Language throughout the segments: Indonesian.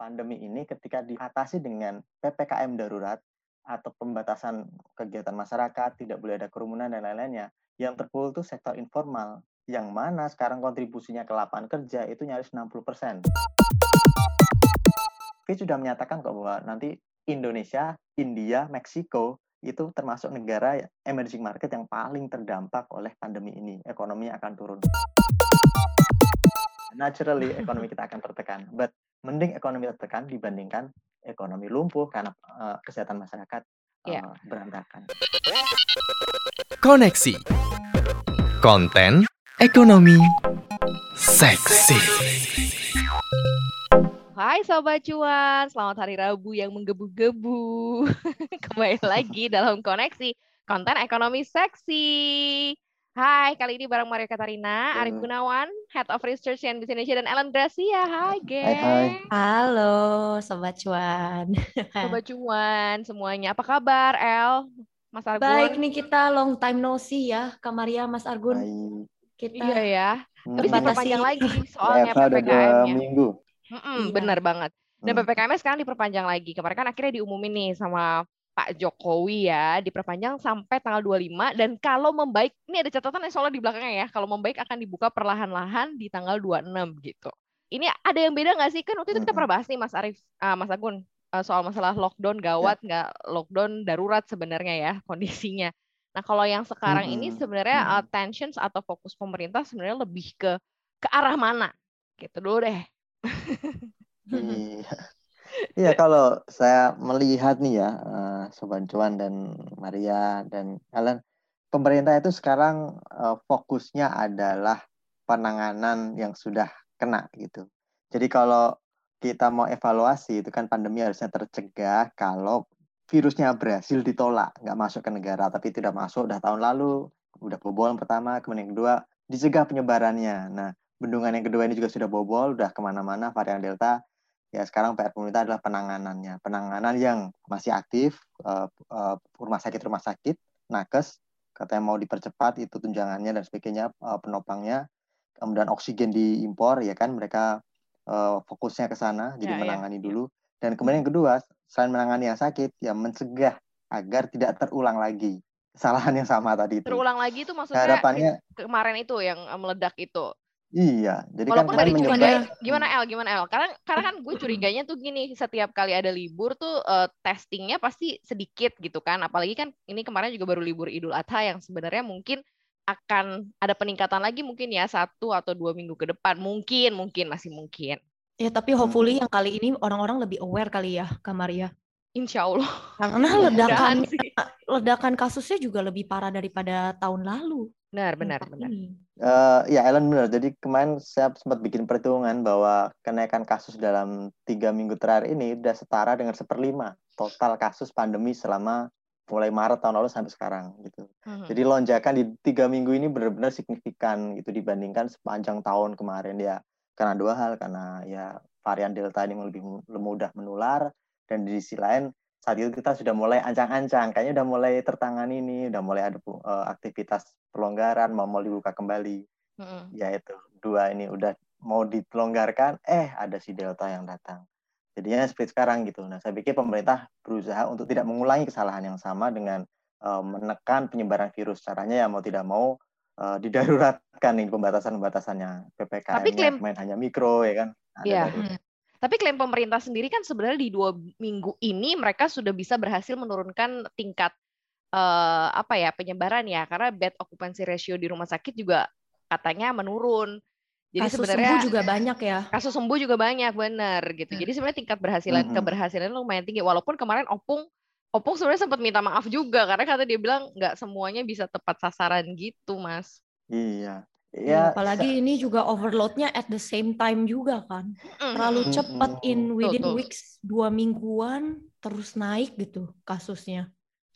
pandemi ini ketika diatasi dengan PPKM darurat atau pembatasan kegiatan masyarakat, tidak boleh ada kerumunan dan lain-lainnya, yang terpukul itu sektor informal, yang mana sekarang kontribusinya ke lapangan kerja itu nyaris 60%. Fitch sudah menyatakan kok bahwa nanti Indonesia, India, Meksiko itu termasuk negara emerging market yang paling terdampak oleh pandemi ini. Ekonomi akan turun. Naturally, ekonomi kita akan tertekan. But mending ekonomi tertekan dibandingkan ekonomi lumpuh karena uh, kesehatan masyarakat uh, eh, yeah. berantakan. Koneksi konten ekonomi seksi. Hai Sobat Cuan, selamat hari Rabu yang menggebu-gebu. Kembali lagi dalam koneksi konten ekonomi seksi. Hai, kali ini bareng Maria Katarina, Arif Gunawan, Head of Research and Business Indonesia, dan Ellen Gracia. Hai, geng. Hai, hai. Halo, Sobat Cuan. Sobat Cuan semuanya. Apa kabar, El? Mas Argun? Baik nih kita long time no see ya, Kamaria, Mas Argun. Hai. Kita iya ya. Terus diperpanjang lagi soalnya PPKM-nya. minggu. Mm -mm, iya. Benar banget. Dan hmm. PPKM sekarang diperpanjang lagi. Kemarin kan akhirnya diumumin nih sama Pak Jokowi ya, diperpanjang sampai tanggal 25 dan kalau membaik, ini ada catatan yang soalnya di belakangnya ya, kalau membaik akan dibuka perlahan-lahan di tanggal 26 gitu. Ini ada yang beda nggak sih? Kan waktu itu kita pernah bahas nih Mas Arif, uh, Mas Agun, uh, soal masalah lockdown gawat ya. nggak ya. lockdown darurat sebenarnya ya kondisinya. Nah kalau yang sekarang hmm. ini sebenarnya uh, tensions atau fokus pemerintah sebenarnya lebih ke ke arah mana? Gitu dulu deh. Iya. Iya kalau saya melihat nih ya uh, Sobat Cuan dan Maria dan Helen, pemerintah itu sekarang uh, fokusnya adalah penanganan yang sudah kena gitu. Jadi kalau kita mau evaluasi itu kan pandemi harusnya tercegah kalau virusnya berhasil ditolak, nggak masuk ke negara, tapi tidak masuk udah tahun lalu, udah bobol yang pertama, kemudian yang kedua dicegah penyebarannya. Nah, bendungan yang kedua ini juga sudah bobol, udah ke mana-mana varian Delta. Ya sekarang PR pemerintah adalah penanganannya, penanganan yang masih aktif, uh, uh, rumah sakit rumah sakit, nakes, katanya mau dipercepat itu tunjangannya dan sebagainya, uh, penopangnya, kemudian oksigen diimpor, ya kan mereka uh, fokusnya ke sana, jadi ya, ya. menangani ya. dulu. Dan kemudian yang kedua, selain menangani yang sakit, ya mencegah agar tidak terulang lagi kesalahan yang sama tadi itu. Terulang lagi itu maksudnya harapannya kemarin itu yang meledak itu. Iya, jadi Walaupun kan tadi curiga, gimana El, gimana El? Karena karena kan gue curiganya tuh gini, setiap kali ada libur tuh uh, testingnya pasti sedikit gitu kan. Apalagi kan ini kemarin juga baru libur Idul Adha yang sebenarnya mungkin akan ada peningkatan lagi mungkin ya satu atau dua minggu ke depan, mungkin mungkin masih mungkin. Ya tapi hopefully hmm. yang kali ini orang-orang lebih aware kali ya, Kamaria. Insya Allah. Karena ledakan ledakan kasusnya juga lebih parah daripada tahun lalu. Benar, benar, benar. Uh, ya Ellen benar. Jadi kemarin saya sempat bikin perhitungan bahwa kenaikan kasus dalam tiga minggu terakhir ini sudah setara dengan seperlima total kasus pandemi selama mulai Maret tahun lalu sampai sekarang gitu. Uh-huh. Jadi lonjakan di tiga minggu ini benar-benar signifikan gitu dibandingkan sepanjang tahun kemarin ya. Karena dua hal, karena ya varian Delta ini lebih mudah menular dan di sisi lain saat itu kita sudah mulai ancang-ancang, kayaknya udah mulai tertangani ini, udah mulai ada uh, aktivitas pelonggaran, mau mau dibuka kembali. Mm-hmm. Ya itu dua ini udah mau dipelonggarkan, eh ada si delta yang datang. Jadinya seperti sekarang gitu. Nah saya pikir pemerintah berusaha untuk tidak mengulangi kesalahan yang sama dengan uh, menekan penyebaran virus. Caranya ya mau tidak mau uh, didaruratkan nih pembatasan-pembatasannya ppkm klaim... main hanya mikro ya kan. Iya. Yeah. Tapi klaim pemerintah sendiri kan sebenarnya di dua minggu ini mereka sudah bisa berhasil menurunkan tingkat uh, apa ya penyebaran ya karena bed occupancy ratio di rumah sakit juga katanya menurun. Jadi kasus sebenarnya sembuh juga banyak ya. Kasus sembuh juga banyak benar gitu. Hmm. Jadi sebenarnya tingkat berhasilan hmm. keberhasilan lumayan tinggi walaupun kemarin Opung Opung sebenarnya sempat minta maaf juga karena kata dia bilang nggak semuanya bisa tepat sasaran gitu, Mas. Iya. Ya, apalagi ini juga overloadnya at the same time juga kan. Terlalu cepat in within tuh, tuh. weeks dua mingguan terus naik gitu kasusnya.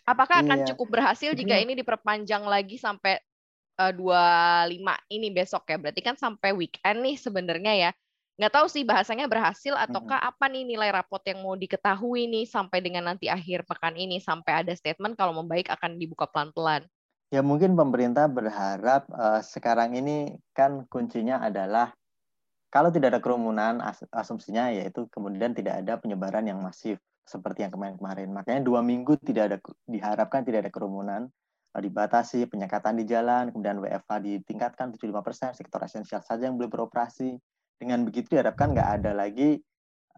Apakah akan iya. cukup berhasil jika ini diperpanjang lagi sampai uh, lima ini besok ya? Berarti kan sampai weekend nih sebenarnya ya. Nggak tahu sih bahasanya berhasil ataukah hmm. apa nih nilai rapot yang mau diketahui nih sampai dengan nanti akhir pekan ini sampai ada statement kalau membaik akan dibuka pelan-pelan. Ya mungkin pemerintah berharap uh, sekarang ini kan kuncinya adalah kalau tidak ada kerumunan, as asumsinya yaitu kemudian tidak ada penyebaran yang masif seperti yang kemarin-kemarin. Makanya dua minggu tidak ada diharapkan tidak ada kerumunan, eh, dibatasi penyekatan di jalan, kemudian WFH ditingkatkan 75%, sektor esensial saja yang boleh beroperasi. Dengan begitu diharapkan nggak ada lagi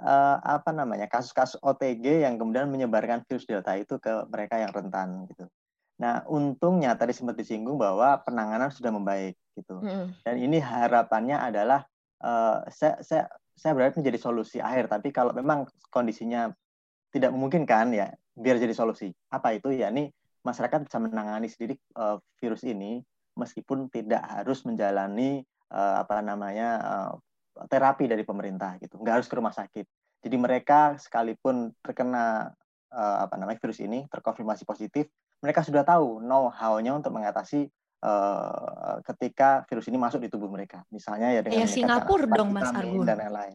uh, apa namanya kasus-kasus OTG yang kemudian menyebarkan virus delta itu ke mereka yang rentan gitu. Nah, untungnya tadi sempat disinggung bahwa penanganan sudah membaik gitu. Mm. Dan ini harapannya adalah uh, saya saya saya berharap menjadi solusi akhir tapi kalau memang kondisinya tidak memungkinkan ya biar jadi solusi apa itu ya ini masyarakat bisa menangani sendiri uh, virus ini meskipun tidak harus menjalani uh, apa namanya uh, terapi dari pemerintah gitu nggak harus ke rumah sakit jadi mereka sekalipun terkena uh, apa namanya virus ini terkonfirmasi positif mereka sudah tahu know how-nya untuk mengatasi uh, ketika virus ini masuk di tubuh mereka. Misalnya ya dengan ya, Singapura dong Mas Argun dan lain-lain.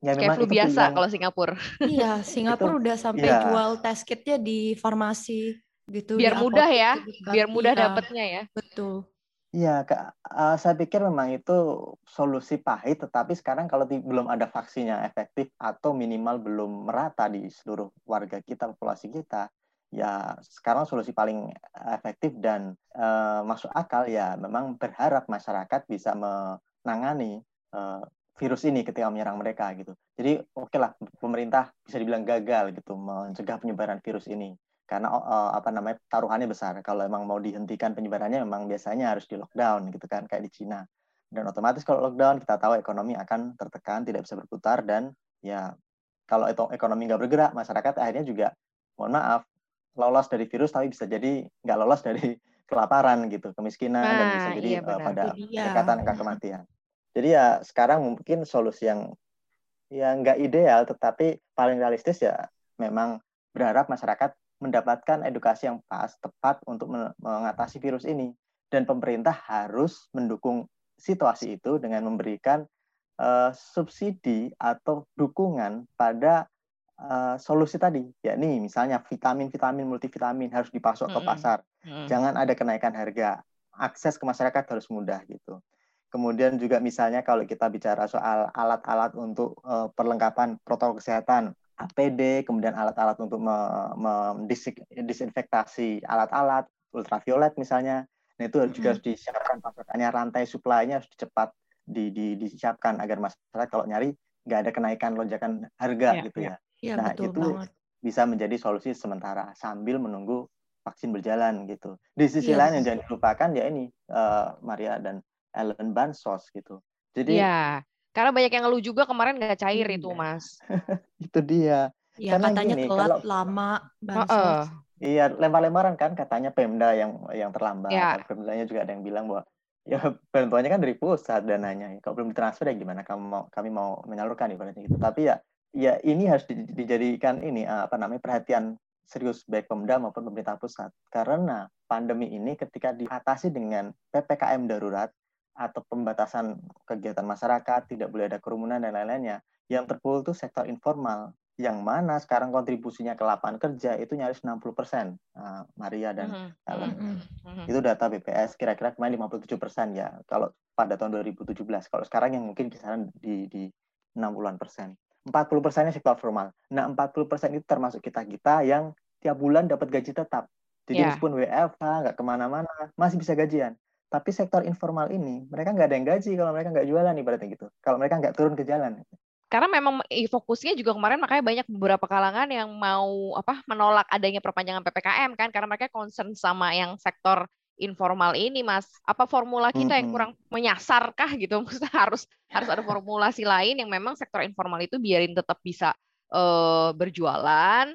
Ya, Kayak flu biasa yang... kalau Singapura. Iya, Singapura udah sampai ya. jual test kitnya di farmasi gitu. Biar mudah ya, biar mudah iya. dapatnya ya. Betul. Iya, uh, saya pikir memang itu solusi pahit, tetapi sekarang kalau belum ada vaksinnya efektif atau minimal belum merata di seluruh warga kita, populasi kita, ya sekarang solusi paling efektif dan uh, masuk akal ya memang berharap masyarakat bisa menangani uh, virus ini ketika menyerang mereka gitu. Jadi oke okay lah pemerintah bisa dibilang gagal gitu mencegah penyebaran virus ini karena uh, apa namanya taruhannya besar. Kalau emang mau dihentikan penyebarannya memang biasanya harus di lockdown gitu kan kayak di Cina. Dan otomatis kalau lockdown kita tahu ekonomi akan tertekan, tidak bisa berputar dan ya kalau itu ekonomi nggak bergerak, masyarakat akhirnya juga mohon maaf lolos dari virus tapi bisa jadi nggak lolos dari kelaparan gitu, kemiskinan nah, dan bisa jadi iya uh, pada pendekatan angka kematian. Jadi ya sekarang mungkin solusi yang yang nggak ideal tetapi paling realistis ya memang berharap masyarakat mendapatkan edukasi yang pas tepat untuk mengatasi virus ini. Dan pemerintah harus mendukung situasi itu dengan memberikan uh, subsidi atau dukungan pada uh, solusi tadi, yakni misalnya vitamin-vitamin multivitamin harus dipasok mm -hmm. ke pasar, mm -hmm. jangan ada kenaikan harga, akses ke masyarakat harus mudah gitu. Kemudian juga misalnya kalau kita bicara soal alat-alat untuk uh, perlengkapan protokol kesehatan, APD, kemudian alat-alat untuk mendisinfektasi alat-alat ultraviolet misalnya, nah itu juga harus disiapkan pasokannya, rantai supply-nya harus cepat di, di, disiapkan agar masyarakat kalau nyari nggak ada kenaikan lonjakan harga yeah, gitu ya. Ya, nah, betul itu banget. bisa menjadi solusi sementara sambil menunggu vaksin berjalan gitu. Di sisi ya. lain yang jangan dilupakan ya ini uh, Maria dan Ellen bansos gitu. Jadi ya, karena banyak yang ngeluh juga kemarin nggak cair iya. itu, Mas. itu dia. Ya, karena katanya gini, telat kalau, lama bansos. Uh, uh. Iya, lempar-lemparan kan katanya Pemda yang yang terlambat. Ya. Pemdanya juga ada yang bilang bahwa ya bantuannya kan dari pusat dananya. Kalau belum ditransfer ya gimana kamu mau kami mau menyalurkan ibaratnya gitu. Tapi ya ya ini harus dijadikan ini eh, apa namanya perhatian serius baik Pemda maupun pemerintah pusat karena pandemi ini ketika diatasi dengan PPKM darurat atau pembatasan kegiatan masyarakat, tidak boleh ada kerumunan dan lain-lainnya, yang terpukul itu sektor informal yang mana sekarang kontribusinya ke lapangan kerja itu nyaris 60 persen, uh, Maria dan mm -hmm. Mm -hmm. Itu data BPS kira-kira kemarin 57 persen ya, kalau pada tahun 2017. Kalau sekarang yang mungkin kisaran di, di 60-an persen. 40 persennya sektor formal. Nah, 40 persen itu termasuk kita-kita yang tiap bulan dapat gaji tetap. Jadi yeah. meskipun WFH, nggak ke mana-mana, masih bisa gajian. Tapi sektor informal ini, mereka nggak ada yang gaji kalau mereka nggak jualan, ibaratnya gitu. Kalau mereka nggak turun ke jalan. Karena memang fokusnya juga kemarin makanya banyak beberapa kalangan yang mau apa menolak adanya perpanjangan PPKM kan karena mereka concern sama yang sektor informal ini mas. Apa formula kita yang kurang menyasar kah gitu? Maksudnya harus harus ada formulasi lain yang memang sektor informal itu biarin tetap bisa uh, berjualan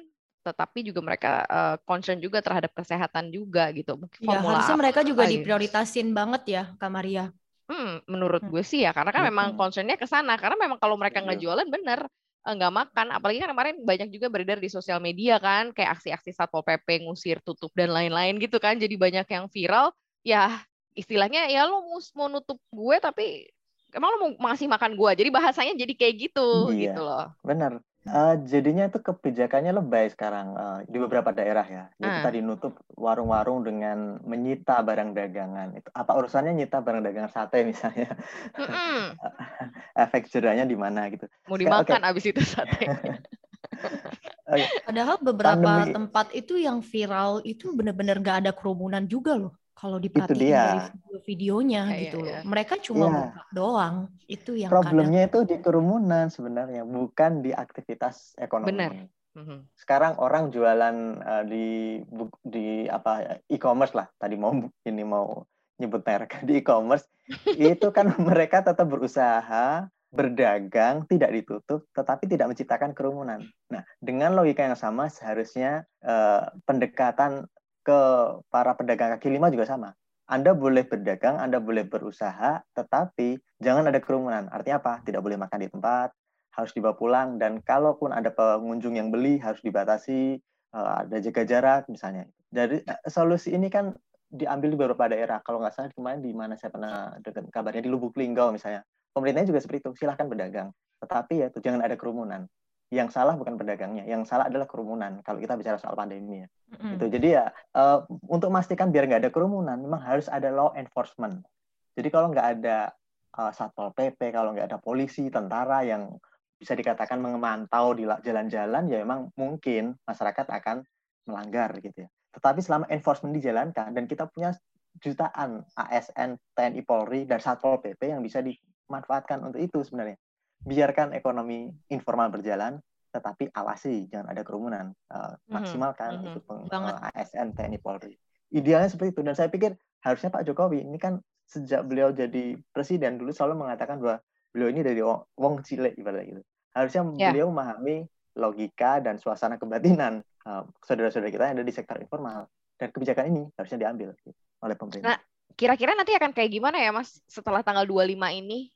tetapi juga mereka uh, concern juga terhadap kesehatan juga gitu. Mungkin ya, harusnya mereka juga diprioritasin banget ya Kamaria Hmm, menurut gue sih ya, karena kan memang concernnya ke sana. Karena memang kalau mereka nggak iya. jualan bener, nggak makan. Apalagi kan kemarin banyak juga beredar di sosial media kan, kayak aksi-aksi satpol pp ngusir, tutup dan lain-lain gitu kan. Jadi banyak yang viral. Ya istilahnya ya lo mau nutup gue tapi emang lo mau ngasih makan gue. Jadi bahasanya jadi kayak gitu iya, gitu loh. Bener. Uh, jadinya itu kebijakannya lebay sekarang uh, di beberapa daerah ya. Jadi uh. tadi nutup warung-warung dengan menyita barang dagangan. Itu apa urusannya nyita barang dagangan sate misalnya? Efek jerahnya di mana gitu. Mau dimakan okay. abis itu sate. okay. Padahal beberapa Pandemi. tempat itu yang viral itu benar-benar nggak ada kerumunan juga loh kalau diperhatiin dari video-videonya ya, gitu ya, ya. Mereka cuma ya. buka doang. Itu yang problemnya kadang... itu di kerumunan sebenarnya, bukan di aktivitas ekonomi. Benar. Mhm. Sekarang orang jualan uh, di di apa e-commerce lah. Tadi mau ini mau nyebut merek di e-commerce itu kan mereka tetap berusaha berdagang tidak ditutup tetapi tidak menciptakan kerumunan. Nah, dengan logika yang sama seharusnya uh, pendekatan ke para pedagang kaki lima juga sama. Anda boleh berdagang, Anda boleh berusaha, tetapi jangan ada kerumunan. Artinya apa? Tidak boleh makan di tempat, harus dibawa pulang, dan kalaupun ada pengunjung yang beli, harus dibatasi, eh, ada jaga jarak misalnya. Jadi eh, solusi ini kan diambil di beberapa daerah. Kalau nggak salah kemarin di mana saya pernah dengar kabarnya di Lubuk Linggau misalnya. Pemerintahnya juga seperti itu, silahkan berdagang. Tetapi ya itu jangan ada kerumunan yang salah bukan pedagangnya, yang salah adalah kerumunan. Kalau kita bicara soal pandemi ya, mm. itu jadi ya uh, untuk memastikan biar nggak ada kerumunan, memang harus ada law enforcement. Jadi kalau nggak ada uh, satpol pp, kalau nggak ada polisi, tentara yang bisa dikatakan memantau di jalan-jalan, ya memang mungkin masyarakat akan melanggar gitu ya. Tetapi selama enforcement dijalankan dan kita punya jutaan ASN, TNI, Polri, dan satpol pp yang bisa dimanfaatkan untuk itu sebenarnya biarkan ekonomi informal berjalan, tetapi awasi jangan ada kerumunan. Uh, maksimalkan mm-hmm. itu peng, uh, ASN TNI Polri. Idealnya seperti itu dan saya pikir harusnya Pak Jokowi ini kan sejak beliau jadi presiden dulu selalu mengatakan bahwa beliau ini dari wong, wong cilik ibaratnya gitu. Harusnya yeah. beliau memahami logika dan suasana kebatinan uh, saudara-saudara kita yang ada di sektor informal dan kebijakan ini harusnya diambil gitu, oleh pemerintah. Nah, kira-kira nanti akan kayak gimana ya Mas setelah tanggal 25 ini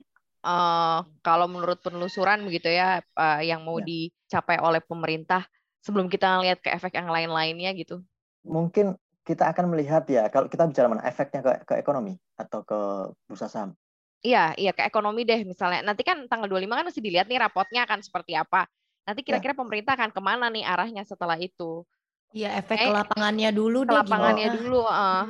uh, kalau menurut penelusuran begitu ya uh, yang mau ya. dicapai oleh pemerintah sebelum kita lihat ke efek yang lain-lainnya gitu? Mungkin kita akan melihat ya kalau kita bicara mana efeknya ke, ke ekonomi atau ke bursa saham. Iya, iya ke ekonomi deh misalnya. Nanti kan tanggal 25 kan masih dilihat nih rapotnya akan seperti apa. Nanti ya. kira-kira ya. pemerintah akan ke mana nih arahnya setelah itu? Iya, efek eh, ke lapangannya dulu ke lapangannya dulu. Uh.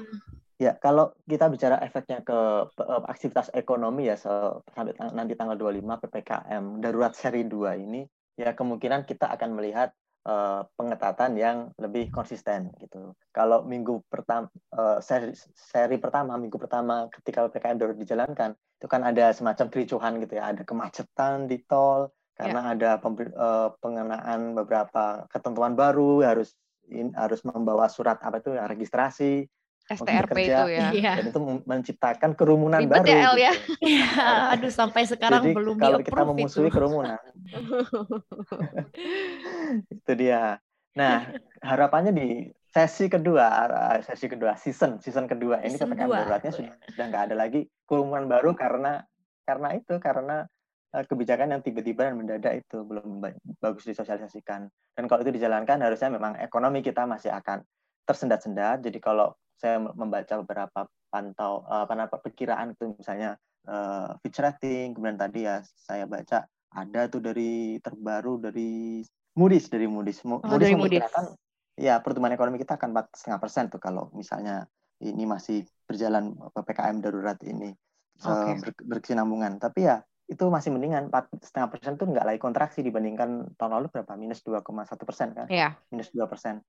Ya, kalau kita bicara efeknya ke uh, aktivitas ekonomi ya sampai nanti tanggal 25 PPKM darurat seri 2 ini ya kemungkinan kita akan melihat uh, pengetatan yang lebih konsisten gitu. Kalau minggu pertama uh, seri, seri pertama minggu pertama ketika PPKM darurat dijalankan itu kan ada semacam kericuhan gitu ya, ada kemacetan di tol karena ya. ada uh, pengenaan beberapa ketentuan baru harus in, harus membawa surat apa itu ya, registrasi STRP itu ya. Iya. Dan itu menciptakan kerumunan Ribet baru. Ya, El, ya. Gitu. Iya, aduh sampai sekarang Jadi, belum kalau kita memusuhi itu. kerumunan. itu dia. Nah, harapannya di sesi kedua, sesi kedua, season, season kedua ini PPKM daruratnya sudah sudah nggak ada lagi kerumunan baru karena karena itu karena eh, kebijakan yang tiba-tiba dan mendadak itu belum bagus disosialisasikan. Dan kalau itu dijalankan harusnya memang ekonomi kita masih akan tersendat-sendat. Jadi kalau saya membaca beberapa pantau uh, apa namanya perkiraan itu misalnya uh, Fitch rating kemudian tadi ya saya baca ada tuh dari terbaru dari Moody's dari Moody's. Oh, Moody's dari Moody's. ya pertumbuhan ekonomi kita akan empat setengah persen tuh kalau misalnya ini masih berjalan ppkm darurat ini okay. ber, berkesinambungan. Tapi ya itu masih mendingan empat setengah persen tuh nggak lagi kontraksi dibandingkan tahun lalu berapa minus 2,1 persen kan? Yeah. Minus dua persen.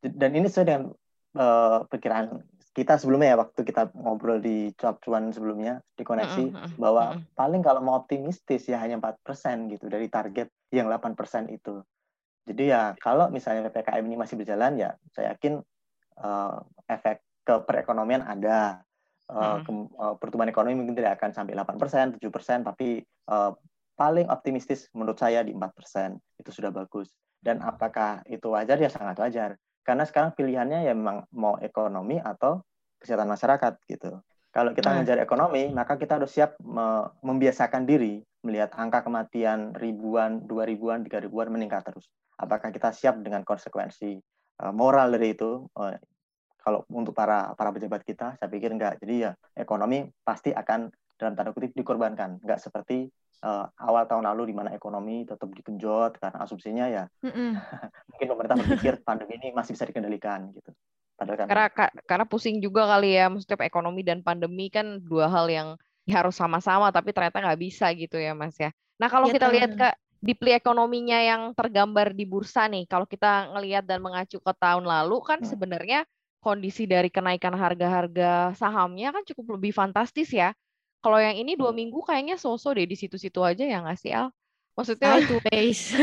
Dan ini sesuai dengan uh, perkiraan kita sebelumnya ya waktu kita ngobrol di cuap cuan sebelumnya di koneksi mm -hmm. bahwa mm -hmm. paling kalau mau optimistis ya hanya empat persen gitu dari target yang 8% itu. Jadi ya kalau misalnya PPKM ini masih berjalan ya saya yakin uh, efek ke perekonomian ada. Uh, ke, uh, pertumbuhan ekonomi mungkin tidak akan sampai 8%, 7%, tapi uh, paling optimistis menurut saya di 4%. Itu sudah bagus. Dan apakah itu wajar? Ya sangat wajar. Karena sekarang pilihannya ya memang mau ekonomi atau kesehatan masyarakat gitu. Kalau kita nah. mengejar ekonomi, maka kita harus siap me membiasakan diri melihat angka kematian ribuan, dua ribuan, tiga ribuan meningkat terus. Apakah kita siap dengan konsekuensi uh, moral dari itu? Uh, kalau untuk para para pejabat kita, saya pikir enggak. Jadi ya ekonomi pasti akan dalam tanda kutip dikorbankan, nggak seperti uh, awal tahun lalu di mana ekonomi tetap dikenjot karena asumsinya ya mm -mm. mungkin pemerintah berpikir pandemi ini masih bisa dikendalikan gitu. Padahal kan karena karena pusing juga kali ya, maksudnya ekonomi dan pandemi kan dua hal yang harus sama-sama tapi ternyata nggak bisa gitu ya Mas ya. Nah kalau ya, kita lihat ke dipli ekonominya yang tergambar di bursa nih, kalau kita ngelihat dan mengacu ke tahun lalu kan hmm. sebenarnya kondisi dari kenaikan harga-harga sahamnya kan cukup lebih fantastis ya. Kalau yang ini dua hmm. minggu kayaknya sosok deh di situ-situ aja ya nggak sih Al? Maksudnya Sideways.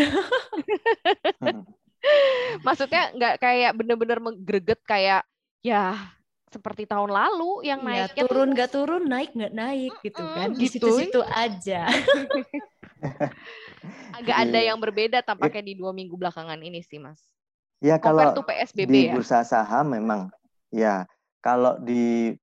Maksudnya nggak kayak bener-bener menggreget kayak ya seperti tahun lalu yang ya, naiknya turun nggak turun naik nggak naik gitu kan di gitu. situ-situ aja. Agak ada iya. yang berbeda tampaknya di dua minggu belakangan ini sih mas. Ya kalau PSBB di ya? bursa saham memang ya kalau di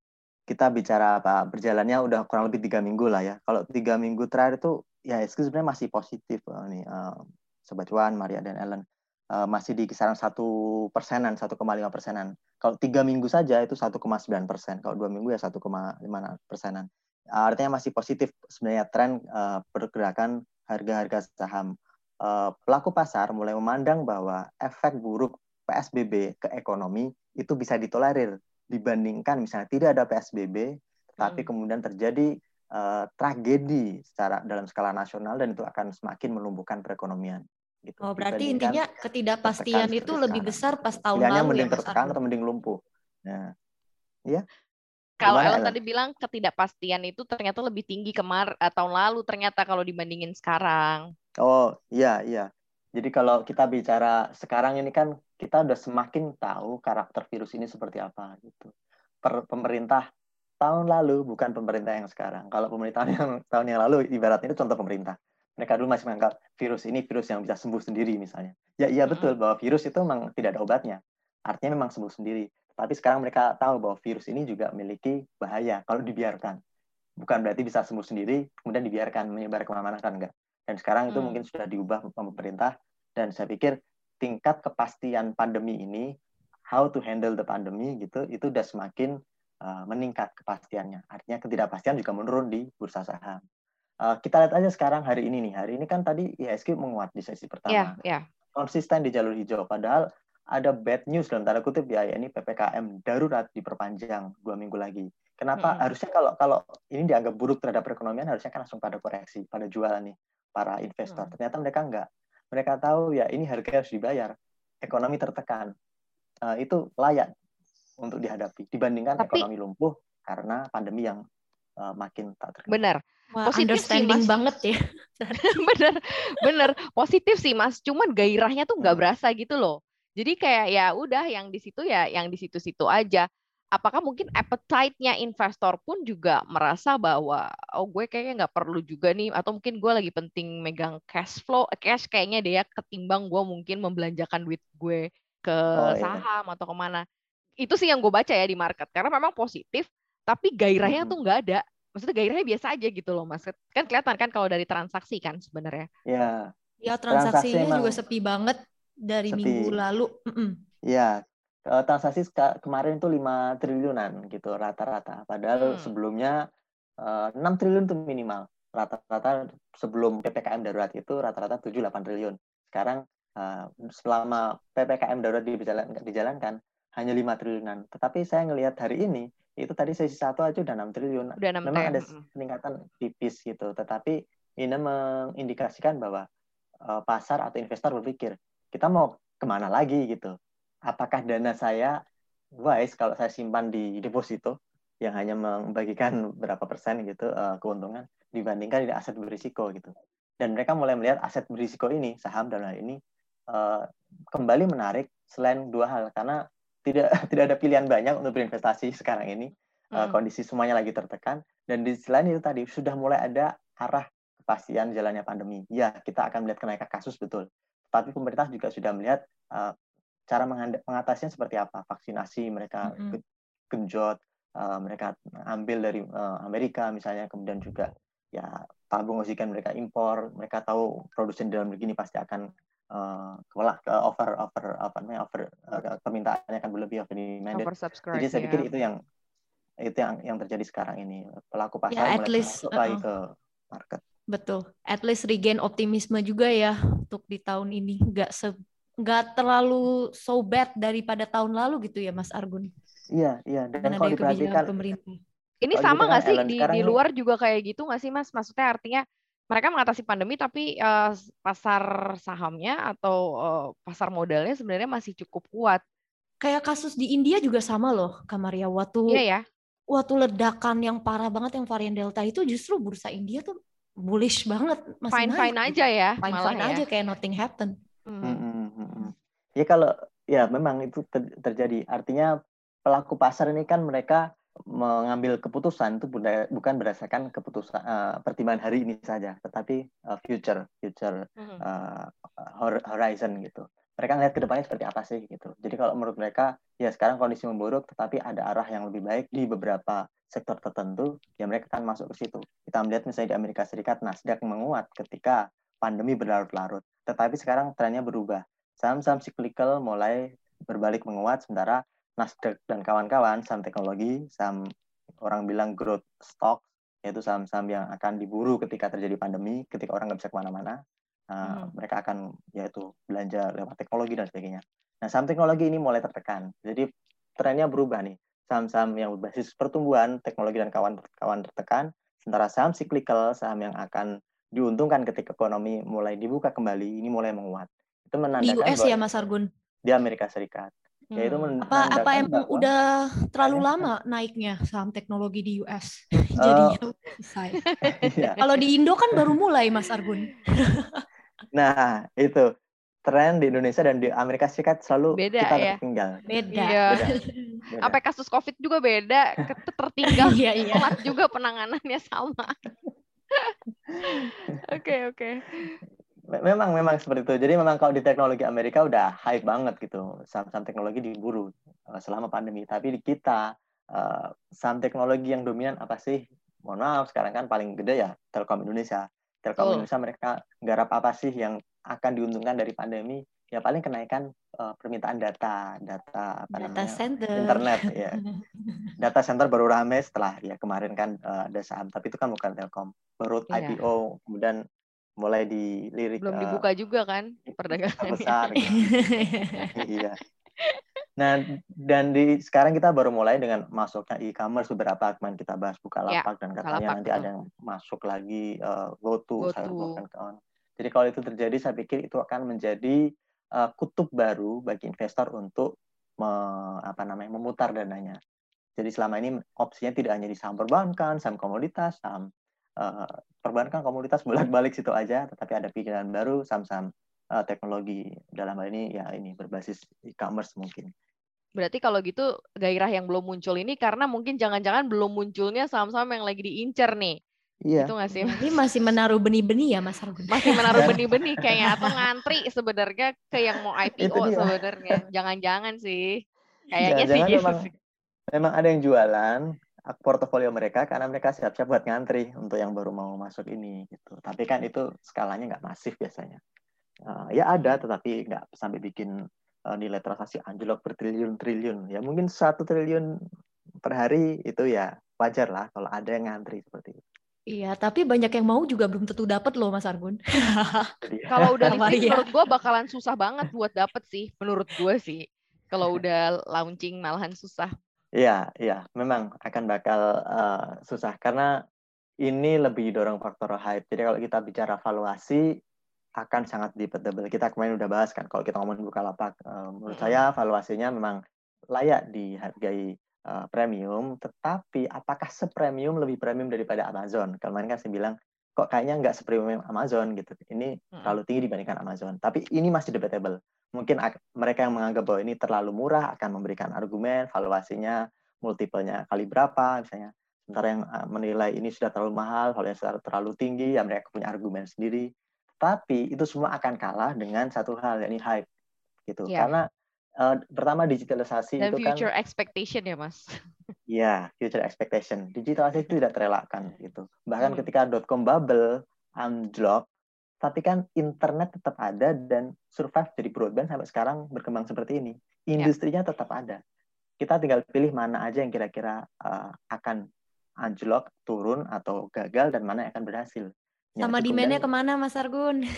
kita bicara apa berjalannya udah kurang lebih tiga minggu lah ya. Kalau tiga minggu terakhir itu ya sebenarnya masih positif uh, nih uh, sobat cuan, Maria dan Ellen uh, masih di kisaran satu persenan, 1,5 persenan. Kalau tiga minggu saja itu 1,9 persen. Kalau dua minggu ya 1,5 persenan. Artinya masih positif sebenarnya tren uh, pergerakan harga-harga saham. Uh, pelaku pasar mulai memandang bahwa efek buruk PSBB ke ekonomi itu bisa ditolerir dibandingkan misalnya tidak ada PSBB, tapi hmm. kemudian terjadi uh, tragedi secara dalam skala nasional dan itu akan semakin melumpuhkan perekonomian. Gitu. Oh, berarti intinya ketidakpastian itu lebih besar pas tahun Pilihannya lalu ya, mending ya, tertekan atau mending lumpuh. Nah, ya. Kalau Ellen tadi bilang ketidakpastian itu ternyata lebih tinggi kemar uh, tahun lalu ternyata kalau dibandingin sekarang. Oh, iya, iya. Jadi kalau kita bicara sekarang ini kan kita udah semakin tahu karakter virus ini seperti apa gitu. Per, pemerintah tahun lalu bukan pemerintah yang sekarang. Kalau pemerintah yang tahun yang lalu ibaratnya itu contoh pemerintah mereka dulu masih menganggap virus ini virus yang bisa sembuh sendiri misalnya. Ya iya betul bahwa virus itu memang tidak ada obatnya. Artinya memang sembuh sendiri. Tapi sekarang mereka tahu bahwa virus ini juga memiliki bahaya kalau dibiarkan. Bukan berarti bisa sembuh sendiri, kemudian dibiarkan menyebar ke mana-mana kan enggak. Dan sekarang itu hmm. mungkin sudah diubah pemerintah. Dan saya pikir tingkat kepastian pandemi ini, how to handle the pandemi gitu, itu sudah semakin uh, meningkat kepastiannya. Artinya ketidakpastian juga menurun di bursa saham. Uh, kita lihat aja sekarang hari ini nih. Hari ini kan tadi IHSG menguat di sesi pertama. Yeah, yeah. Konsisten di jalur hijau. Padahal ada bad news dalam tanda kutip ya, ini PPKM darurat diperpanjang dua minggu lagi. Kenapa? Hmm. Harusnya kalau kalau ini dianggap buruk terhadap perekonomian, harusnya kan langsung pada koreksi, pada jualan nih para investor. Hmm. Ternyata mereka enggak. Mereka tahu ya ini harga harus dibayar. Ekonomi tertekan. Uh, itu layak untuk dihadapi dibandingkan Tapi, ekonomi lumpuh karena pandemi yang uh, makin tak terkendali. Benar. Wah, positif understanding sih, mas. banget ya. bener, bener. Positif sih mas. Cuman gairahnya tuh nggak hmm. berasa gitu loh. Jadi kayak ya udah yang di situ ya yang di situ-situ aja. Apakah mungkin appetite-nya investor pun juga merasa bahwa oh gue kayaknya nggak perlu juga nih atau mungkin gue lagi penting megang cash flow cash kayaknya dia ya ketimbang gue mungkin membelanjakan duit gue ke oh, iya. saham iya. atau ke mana itu sih yang gue baca ya di market karena memang positif tapi gairahnya hmm. tuh nggak ada maksudnya gairahnya biasa aja gitu loh mas kan kelihatan kan kalau dari transaksi kan sebenarnya ya ya transaksinya juga sepi banget dari sepi. minggu lalu Iya, transaksi kemarin itu 5 triliunan gitu rata-rata. Padahal hmm. sebelumnya uh, eh, 6 triliun itu minimal. Rata-rata sebelum PPKM darurat itu rata-rata 7-8 triliun. Sekarang uh, selama PPKM darurat dijalankan, dijalankan hanya 5 triliunan. Tetapi saya ngelihat hari ini itu tadi sesi satu aja udah 6 triliun. Udah 6 Memang ada peningkatan tipis gitu, tetapi ini mengindikasikan bahwa uh, pasar atau investor berpikir kita mau ke mana lagi gitu. Apakah dana saya wise kalau saya simpan di deposito yang hanya membagikan berapa persen gitu uh, keuntungan dibandingkan di aset berisiko gitu. Dan mereka mulai melihat aset berisiko ini saham dan hal ini uh, kembali menarik selain dua hal. Karena tidak tidak ada pilihan banyak untuk berinvestasi sekarang ini uh, kondisi semuanya lagi tertekan. Dan di selain itu tadi sudah mulai ada arah kepastian jalannya pandemi. Ya kita akan melihat kenaikan kasus betul. Tapi pemerintah juga sudah melihat uh, cara mengatasinya seperti apa vaksinasi mereka mm-hmm. genjot uh, mereka ambil dari uh, Amerika misalnya kemudian juga ya tabung oksigen mereka impor mereka tahu produsen dalam negeri ini pasti akan uh, ke over over apa namanya over uh, permintaannya akan berlebih over demanded. Jadi saya pikir ya. itu yang itu yang yang terjadi sekarang ini pelaku pasar ya, mulai least, masuk uh lagi ke market betul at least regain optimisme juga ya untuk di tahun ini nggak se nggak terlalu so bad daripada tahun lalu gitu ya Mas Argun iya iya dan kalau diperhatikan pemerintah ini sama nggak sih di, di luar juga kayak gitu nggak sih Mas maksudnya artinya mereka mengatasi pandemi tapi uh, pasar sahamnya atau uh, pasar modalnya sebenarnya masih cukup kuat. Kayak kasus di India juga sama loh, Kamaria. Waktu iya ya. waktu ledakan yang parah banget yang varian Delta itu justru bursa India tuh bullish banget, masih fine fine aja ya, fine fine ya. aja kayak nothing happen. Hmm. Hmm, hmm, hmm, hmm. Ya kalau ya memang itu ter terjadi. Artinya pelaku pasar ini kan mereka mengambil keputusan itu bukan berdasarkan keputusan uh, pertimbangan hari ini saja, tetapi uh, future future uh, horizon gitu. Mereka ngeliat ke depannya seperti apa sih gitu. Jadi kalau menurut mereka ya sekarang kondisi memburuk, tetapi ada arah yang lebih baik di beberapa sektor tertentu, ya mereka akan masuk ke situ. Kita melihat misalnya di Amerika Serikat Nasdaq menguat ketika pandemi berlarut-larut, tetapi sekarang trennya berubah. Saham-saham cyclical mulai berbalik menguat, sementara Nasdaq dan kawan-kawan saham teknologi, saham orang bilang growth stock, yaitu saham-saham yang akan diburu ketika terjadi pandemi, ketika orang nggak bisa ke mana-mana, uh, hmm. mereka akan yaitu belanja lewat teknologi dan sebagainya. Nah, saham teknologi ini mulai tertekan. Jadi trennya berubah nih. Saham-saham yang berbasis pertumbuhan, teknologi dan kawan-kawan tertekan, sementara saham cyclical, saham yang akan diuntungkan ketika ekonomi mulai dibuka kembali, ini mulai menguat. Itu menandakan di US ya Mas Argun? Di Amerika Serikat. Ya itu hmm. apa apa emang bahwa, udah terlalu lama naiknya saham teknologi di US jadinya uh, iya. Kalau di Indo kan baru mulai Mas Argun. nah itu tren di Indonesia dan di Amerika Serikat selalu beda, kita ya? tertinggal. Beda. Iya. beda. beda. Apa kasus COVID juga beda, tertinggal. iya, iya. juga penanganannya sama. Oke oke. okay, okay memang memang seperti itu. Jadi memang kalau di teknologi Amerika udah hype banget gitu. Saham-saham teknologi diburu selama pandemi. Tapi di kita uh, saham teknologi yang dominan apa sih? Mohon maaf, sekarang kan paling gede ya Telkom Indonesia. Telkom oh. Indonesia mereka garap apa sih yang akan diuntungkan dari pandemi? Ya paling kenaikan uh, permintaan data, data apa data namanya? Center. Internet ya. data center baru rame setelah ya kemarin kan uh, ada saham, tapi itu kan bukan Telkom. Baru yeah. IPO, kemudian mulai dilirik belum uh, dibuka juga kan perdagangan besar gitu. iya. Nah dan di sekarang kita baru mulai dengan masuknya e-commerce beberapa kemarin kita bahas buka lapak ya, dan katanya lapak, nanti betul. ada yang masuk lagi uh, GoTo, go jadi kalau itu terjadi saya pikir itu akan menjadi uh, kutub baru bagi investor untuk me, apa namanya memutar dananya. Jadi selama ini opsinya tidak hanya di saham perbankan saham komoditas saham uh, perbankan komunitas bolak-balik situ aja, tetapi ada pikiran baru saham-saham uh, teknologi dalam hal ini ya ini berbasis e-commerce mungkin. Berarti kalau gitu gairah yang belum muncul ini karena mungkin jangan-jangan belum munculnya saham-saham yang lagi diincar nih. Iya. Itu nggak sih? Ini masih menaruh benih-benih ya Mas Argun? Masih menaruh benih-benih kayaknya atau ngantri sebenarnya ke yang mau IPO sebenarnya. Jangan-jangan sih. Kayaknya sih gitu. Memang, memang ada yang jualan, portofolio mereka karena mereka siap-siap buat ngantri untuk yang baru mau masuk ini gitu. Tapi kan itu skalanya nggak masif biasanya. Uh, ya ada, tetapi nggak sampai bikin uh, nilai transaksi anjlok bertriliun-triliun. Ya mungkin satu triliun per hari itu ya wajar lah kalau ada yang ngantri seperti itu. Iya, tapi banyak yang mau juga belum tentu dapat loh Mas Argun. kalau udah di menurut gue bakalan susah banget buat dapet sih, menurut gue sih. Kalau udah launching malahan susah. Iya, iya, memang akan bakal uh, susah karena ini lebih didorong faktor hype. Jadi kalau kita bicara valuasi akan sangat debatable. Kita kemarin udah bahas kan kalau kita ngomong buka lapak, uh, menurut saya valuasinya memang layak dihargai uh, premium, tetapi apakah sepremium lebih premium daripada Amazon? Kemarin kan saya bilang kok kayaknya nggak sepremium Amazon gitu. Ini terlalu tinggi dibandingkan Amazon. Tapi ini masih debatable mungkin mereka yang menganggap bahwa ini terlalu murah akan memberikan argumen valuasinya multipelnya kali berapa misalnya sementara yang eh, menilai ini sudah terlalu mahal valuasinya terlalu tinggi ya mereka punya argumen sendiri tapi itu semua akan kalah dengan satu hal yakni hype gitu yeah. karena uh, pertama digitalisasi Dan itu kan future expectation ya mas ya future expectation digitalisasi itu tidak terelakkan gitu bahkan hmm. ketika dot-com bubble unlock tapi kan internet tetap ada dan survive jadi broadband sampai sekarang berkembang seperti ini. Ya. Industrinya yeah. tetap ada. kita tinggal pilih mana aja yang kira-kira uh, akan anjlok, turun atau gagal dan mana yang akan berhasil. Ya, Sama demand-nya ke mana Mas Argun?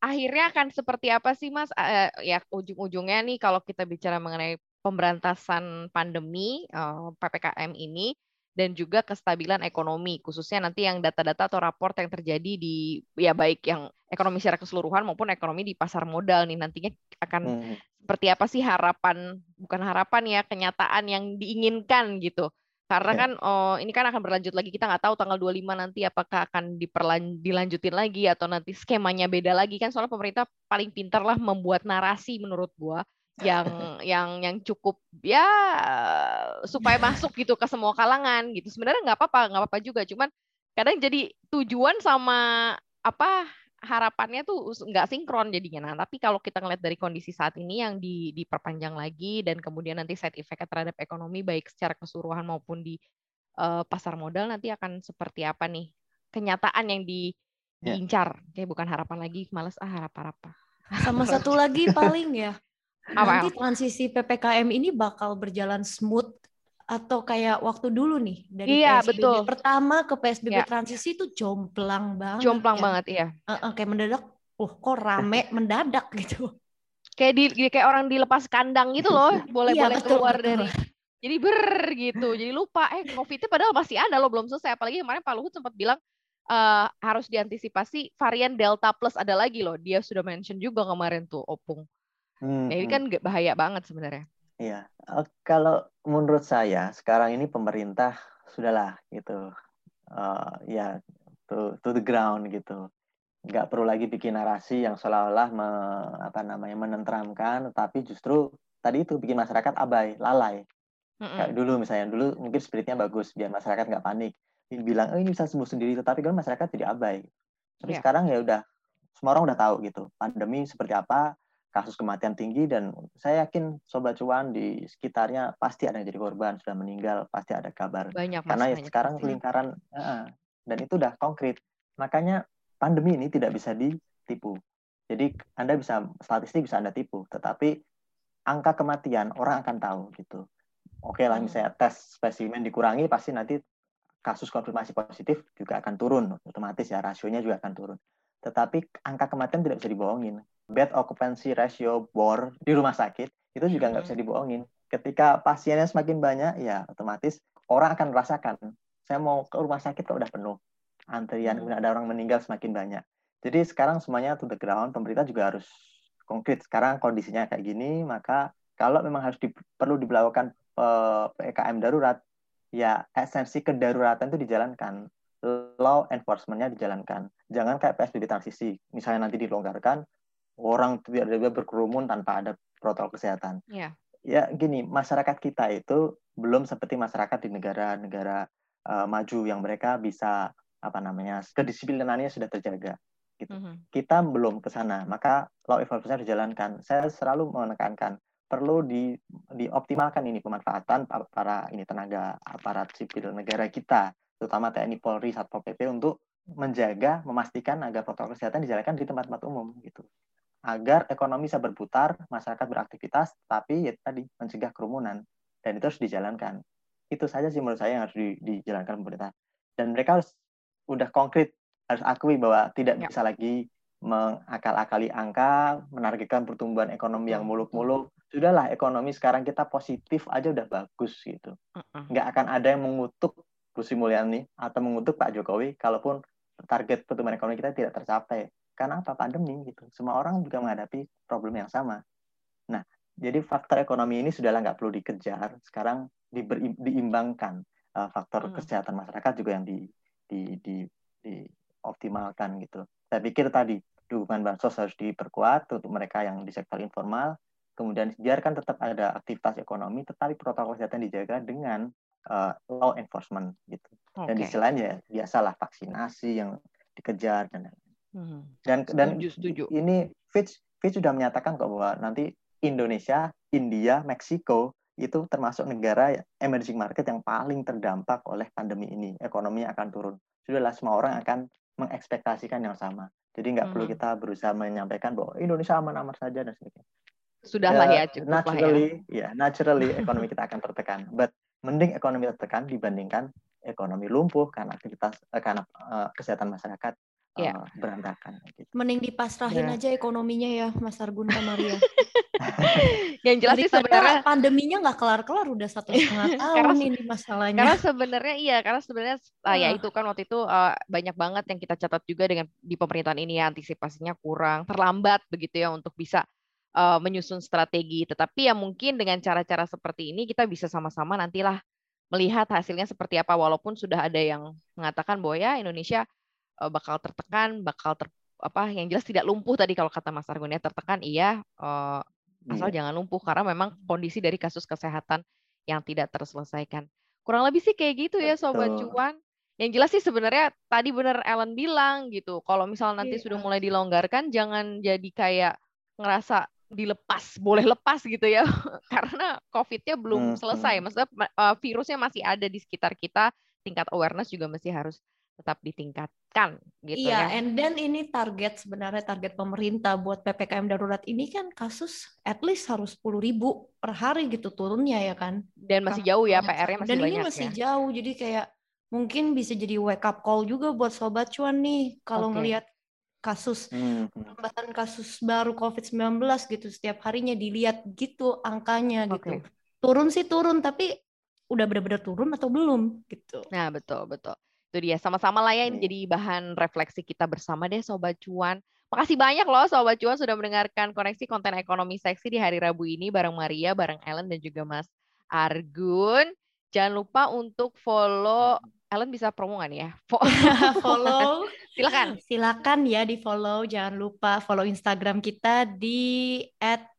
Akhirnya akan seperti apa sih Mas? Uh, ya ujung-ujungnya nih kalau kita bicara mengenai pemberantasan pandemi uh, PPKM ini dan juga kestabilan ekonomi khususnya nanti yang data-data atau raport yang terjadi di ya baik yang ekonomi secara keseluruhan maupun ekonomi di pasar modal nih nantinya akan hmm. seperti apa sih harapan bukan harapan ya kenyataan yang diinginkan gitu karena ya. kan oh ini kan akan berlanjut lagi. Kita nggak tahu tanggal 25 nanti apakah akan diperlan dilanjutin lagi atau nanti skemanya beda lagi. Kan soalnya pemerintah paling pintar lah membuat narasi menurut gua yang yang yang cukup ya supaya masuk gitu ke semua kalangan gitu. Sebenarnya nggak apa-apa nggak apa-apa juga. Cuman kadang jadi tujuan sama apa harapannya tuh nggak sinkron jadinya nah tapi kalau kita ngeliat dari kondisi saat ini yang di diperpanjang lagi dan kemudian nanti side effect terhadap ekonomi baik secara keseluruhan maupun di uh, pasar modal nanti akan seperti apa nih kenyataan yang di ya. diincar kayak bukan harapan lagi males ah harap apa sama satu lagi paling ya apa? Nanti transisi PPKM ini bakal berjalan smooth atau kayak waktu dulu nih dari iya, PSBB betul. pertama ke PSBB ya. transisi itu jomplang banget. Jomplang ya. banget, iya. Uh, uh, kayak mendadak, uh kok rame mendadak gitu. Kayak di kayak orang dilepas kandang gitu loh, boleh-boleh iya, keluar betul. dari jadi ber gitu, jadi lupa eh COVID-nya padahal masih ada loh belum selesai. Apalagi kemarin Pak Luhut sempat bilang uh, harus diantisipasi varian Delta plus ada lagi loh. Dia sudah mention juga kemarin tuh Opung. Hmm, nah, ini hmm. kan bahaya banget sebenarnya. Iya, uh, kalau menurut saya sekarang ini pemerintah sudahlah gitu, uh, ya to to the ground gitu, nggak perlu lagi bikin narasi yang seolah-olah me, apa namanya menenteramkan, tapi justru tadi itu bikin masyarakat abai, lalai. Mm-mm. Kayak dulu misalnya, dulu mungkin spiritnya bagus biar masyarakat nggak panik, bilang oh ini bisa sembuh sendiri, tetapi kan masyarakat jadi abai. Tapi yeah. sekarang ya udah semua orang udah tahu gitu, pandemi seperti apa, kasus kematian tinggi dan saya yakin sobat cuan di sekitarnya pasti ada yang jadi korban sudah meninggal pasti ada kabar. Banyak, karena ya sekarang lingkaran uh, dan itu udah konkret. Makanya pandemi ini tidak bisa ditipu. Jadi anda bisa statistik bisa anda tipu tetapi angka kematian orang akan tahu gitu. Oke lah hmm. misalnya tes spesimen dikurangi pasti nanti kasus konfirmasi positif juga akan turun otomatis ya rasionya juga akan turun. Tetapi angka kematian tidak bisa dibohongin bed occupancy ratio bor di rumah sakit itu juga nggak bisa hmm. dibohongin. Ketika pasiennya semakin banyak, ya otomatis orang akan merasakan. Saya mau ke rumah sakit kok udah penuh. Antrian, hmm. ada orang meninggal semakin banyak. Jadi sekarang semuanya to the ground, pemerintah juga harus konkret. Sekarang kondisinya kayak gini, maka kalau memang harus di, perlu diberlakukan uh, eh, PKM darurat, ya esensi kedaruratan itu dijalankan. Law enforcement-nya dijalankan. Jangan kayak PSBB transisi. Misalnya nanti dilonggarkan, orang tidak ada berkerumun tanpa ada protokol kesehatan. Yeah. Ya gini, masyarakat kita itu belum seperti masyarakat di negara-negara uh, maju yang mereka bisa apa namanya kedisiplinannya sudah terjaga. Gitu. Mm -hmm. Kita belum ke sana, maka law enforcement dijalankan. Saya selalu menekankan perlu di dioptimalkan ini pemanfaatan para ini tenaga aparat sipil negara kita, terutama TNI Polri Satpol PP untuk menjaga, memastikan agar protokol kesehatan dijalankan di tempat-tempat umum gitu agar ekonomi bisa berputar, masyarakat beraktivitas, tapi ya tadi mencegah kerumunan dan itu harus dijalankan. Itu saja sih menurut saya yang harus di, dijalankan pemerintah. Dan mereka harus udah konkret harus akui bahwa tidak ya. bisa lagi mengakal-akali angka, menargetkan pertumbuhan ekonomi yang muluk-muluk. Sudahlah, ekonomi sekarang kita positif aja udah bagus gitu. Nggak akan ada yang mengutuk Bu Sri Mulyani atau mengutuk Pak Jokowi kalaupun target pertumbuhan ekonomi kita tidak tercapai. Karena apa? Pandemi gitu. Semua orang juga menghadapi problem yang sama. Nah, jadi faktor ekonomi ini sudahlah nggak perlu dikejar. Sekarang diberi, diimbangkan uh, faktor hmm. kesehatan masyarakat juga yang di, di, di, di optimalkan gitu. Saya pikir tadi dukungan bansos harus diperkuat untuk mereka yang di sektor informal. Kemudian biarkan tetap ada aktivitas ekonomi, tetapi protokol kesehatan dijaga dengan uh, law enforcement gitu. Okay. Dan di sisi lain ya biasalah vaksinasi yang dikejar dan lain-lain. Hmm. Dan dan setuju, setuju. ini Fitch Fitch sudah menyatakan kok bahwa nanti Indonesia, India, Meksiko itu termasuk negara emerging market yang paling terdampak oleh pandemi ini. Ekonomi akan turun. Sudahlah semua orang akan mengekspektasikan yang sama. Jadi nggak hmm. perlu kita berusaha menyampaikan bahwa Indonesia aman-aman saja dan sebagainya. Sudahlah ya, ya cukup naturally, ya. ya naturally ekonomi kita akan tertekan. But mending ekonomi tertekan dibandingkan ekonomi lumpuh karena aktivitas eh, karena uh, kesehatan masyarakat yeah. uh, berantakan. Gitu. Mending dipasrahin yeah. aja ekonominya ya, Mas Argun Maria. yang jelas sih sebenarnya pandeminya nggak kelar-kelar udah satu setengah tahun ini masalahnya. Karena sebenarnya iya, karena sebenarnya uh, ya itu kan waktu itu uh, banyak banget yang kita catat juga dengan di pemerintahan ini ya antisipasinya kurang, terlambat begitu ya untuk bisa uh, menyusun strategi. Tetapi ya mungkin dengan cara-cara seperti ini kita bisa sama-sama nantilah melihat hasilnya seperti apa walaupun sudah ada yang mengatakan bahwa ya Indonesia bakal tertekan, bakal ter apa yang jelas tidak lumpuh tadi kalau kata Mas Argun ya tertekan iya uh, asal yeah. jangan lumpuh karena memang kondisi dari kasus kesehatan yang tidak terselesaikan. Kurang lebih sih kayak gitu ya sobat cuan. Yang jelas sih sebenarnya tadi benar Ellen bilang gitu. Kalau misal nanti yeah. sudah mulai dilonggarkan jangan jadi kayak ngerasa dilepas, boleh lepas gitu ya. karena COVID-nya belum hmm, selesai. Hmm. Maksudnya uh, virusnya masih ada di sekitar kita, tingkat awareness juga masih harus tetap ditingkatkan gitu iya, ya. and then ini target sebenarnya target pemerintah buat PPKM darurat ini kan kasus at least harus 10 ribu per hari gitu turunnya ya kan. Dan masih jauh ya PR-nya masih Dan banyak ini masih ya. jauh jadi kayak mungkin bisa jadi wake up call juga buat sobat cuan nih kalau okay. ngelihat kasus hmm, hmm. tambahan kasus baru COVID-19 gitu setiap harinya dilihat gitu angkanya gitu. Turun sih turun tapi udah benar-benar turun atau belum gitu. Nah, betul, betul. Itu dia, sama-sama lah ya ini jadi bahan refleksi kita bersama deh Sobat Cuan. Makasih banyak loh Sobat Cuan sudah mendengarkan koneksi konten ekonomi seksi di hari Rabu ini bareng Maria, bareng Ellen dan juga Mas Argun. Jangan lupa untuk follow Ellen bisa promo ya? follow. Silakan. Silakan ya di follow. Jangan lupa follow Instagram kita di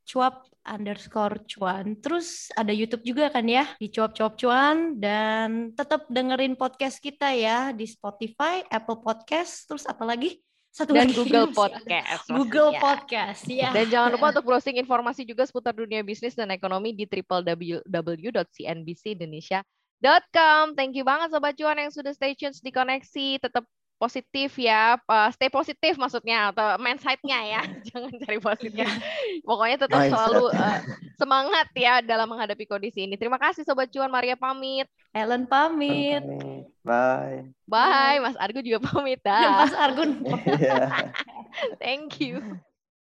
@cuap underscore cuan. Terus ada YouTube juga kan ya di cuap cuap cuan dan tetap dengerin podcast kita ya di Spotify, Apple Podcast, terus apa lagi? Satu dan lagi Google Podcast. Google Podcast, ya. Dan jangan lupa untuk browsing informasi juga seputar dunia bisnis dan ekonomi di www.cnbcindonesia.com. Thank you banget Sobat Cuan yang sudah stay tune di koneksi. Tetap positif ya, uh, stay positif maksudnya atau mindset-nya ya, jangan cari positif. Pokoknya tetap mindset. selalu uh, semangat ya dalam menghadapi kondisi ini. Terima kasih Sobat Cuan, Maria pamit. Ellen pamit. Bye. Bye, Mas Argun juga pamit. Dah. Mas Argun. Thank you.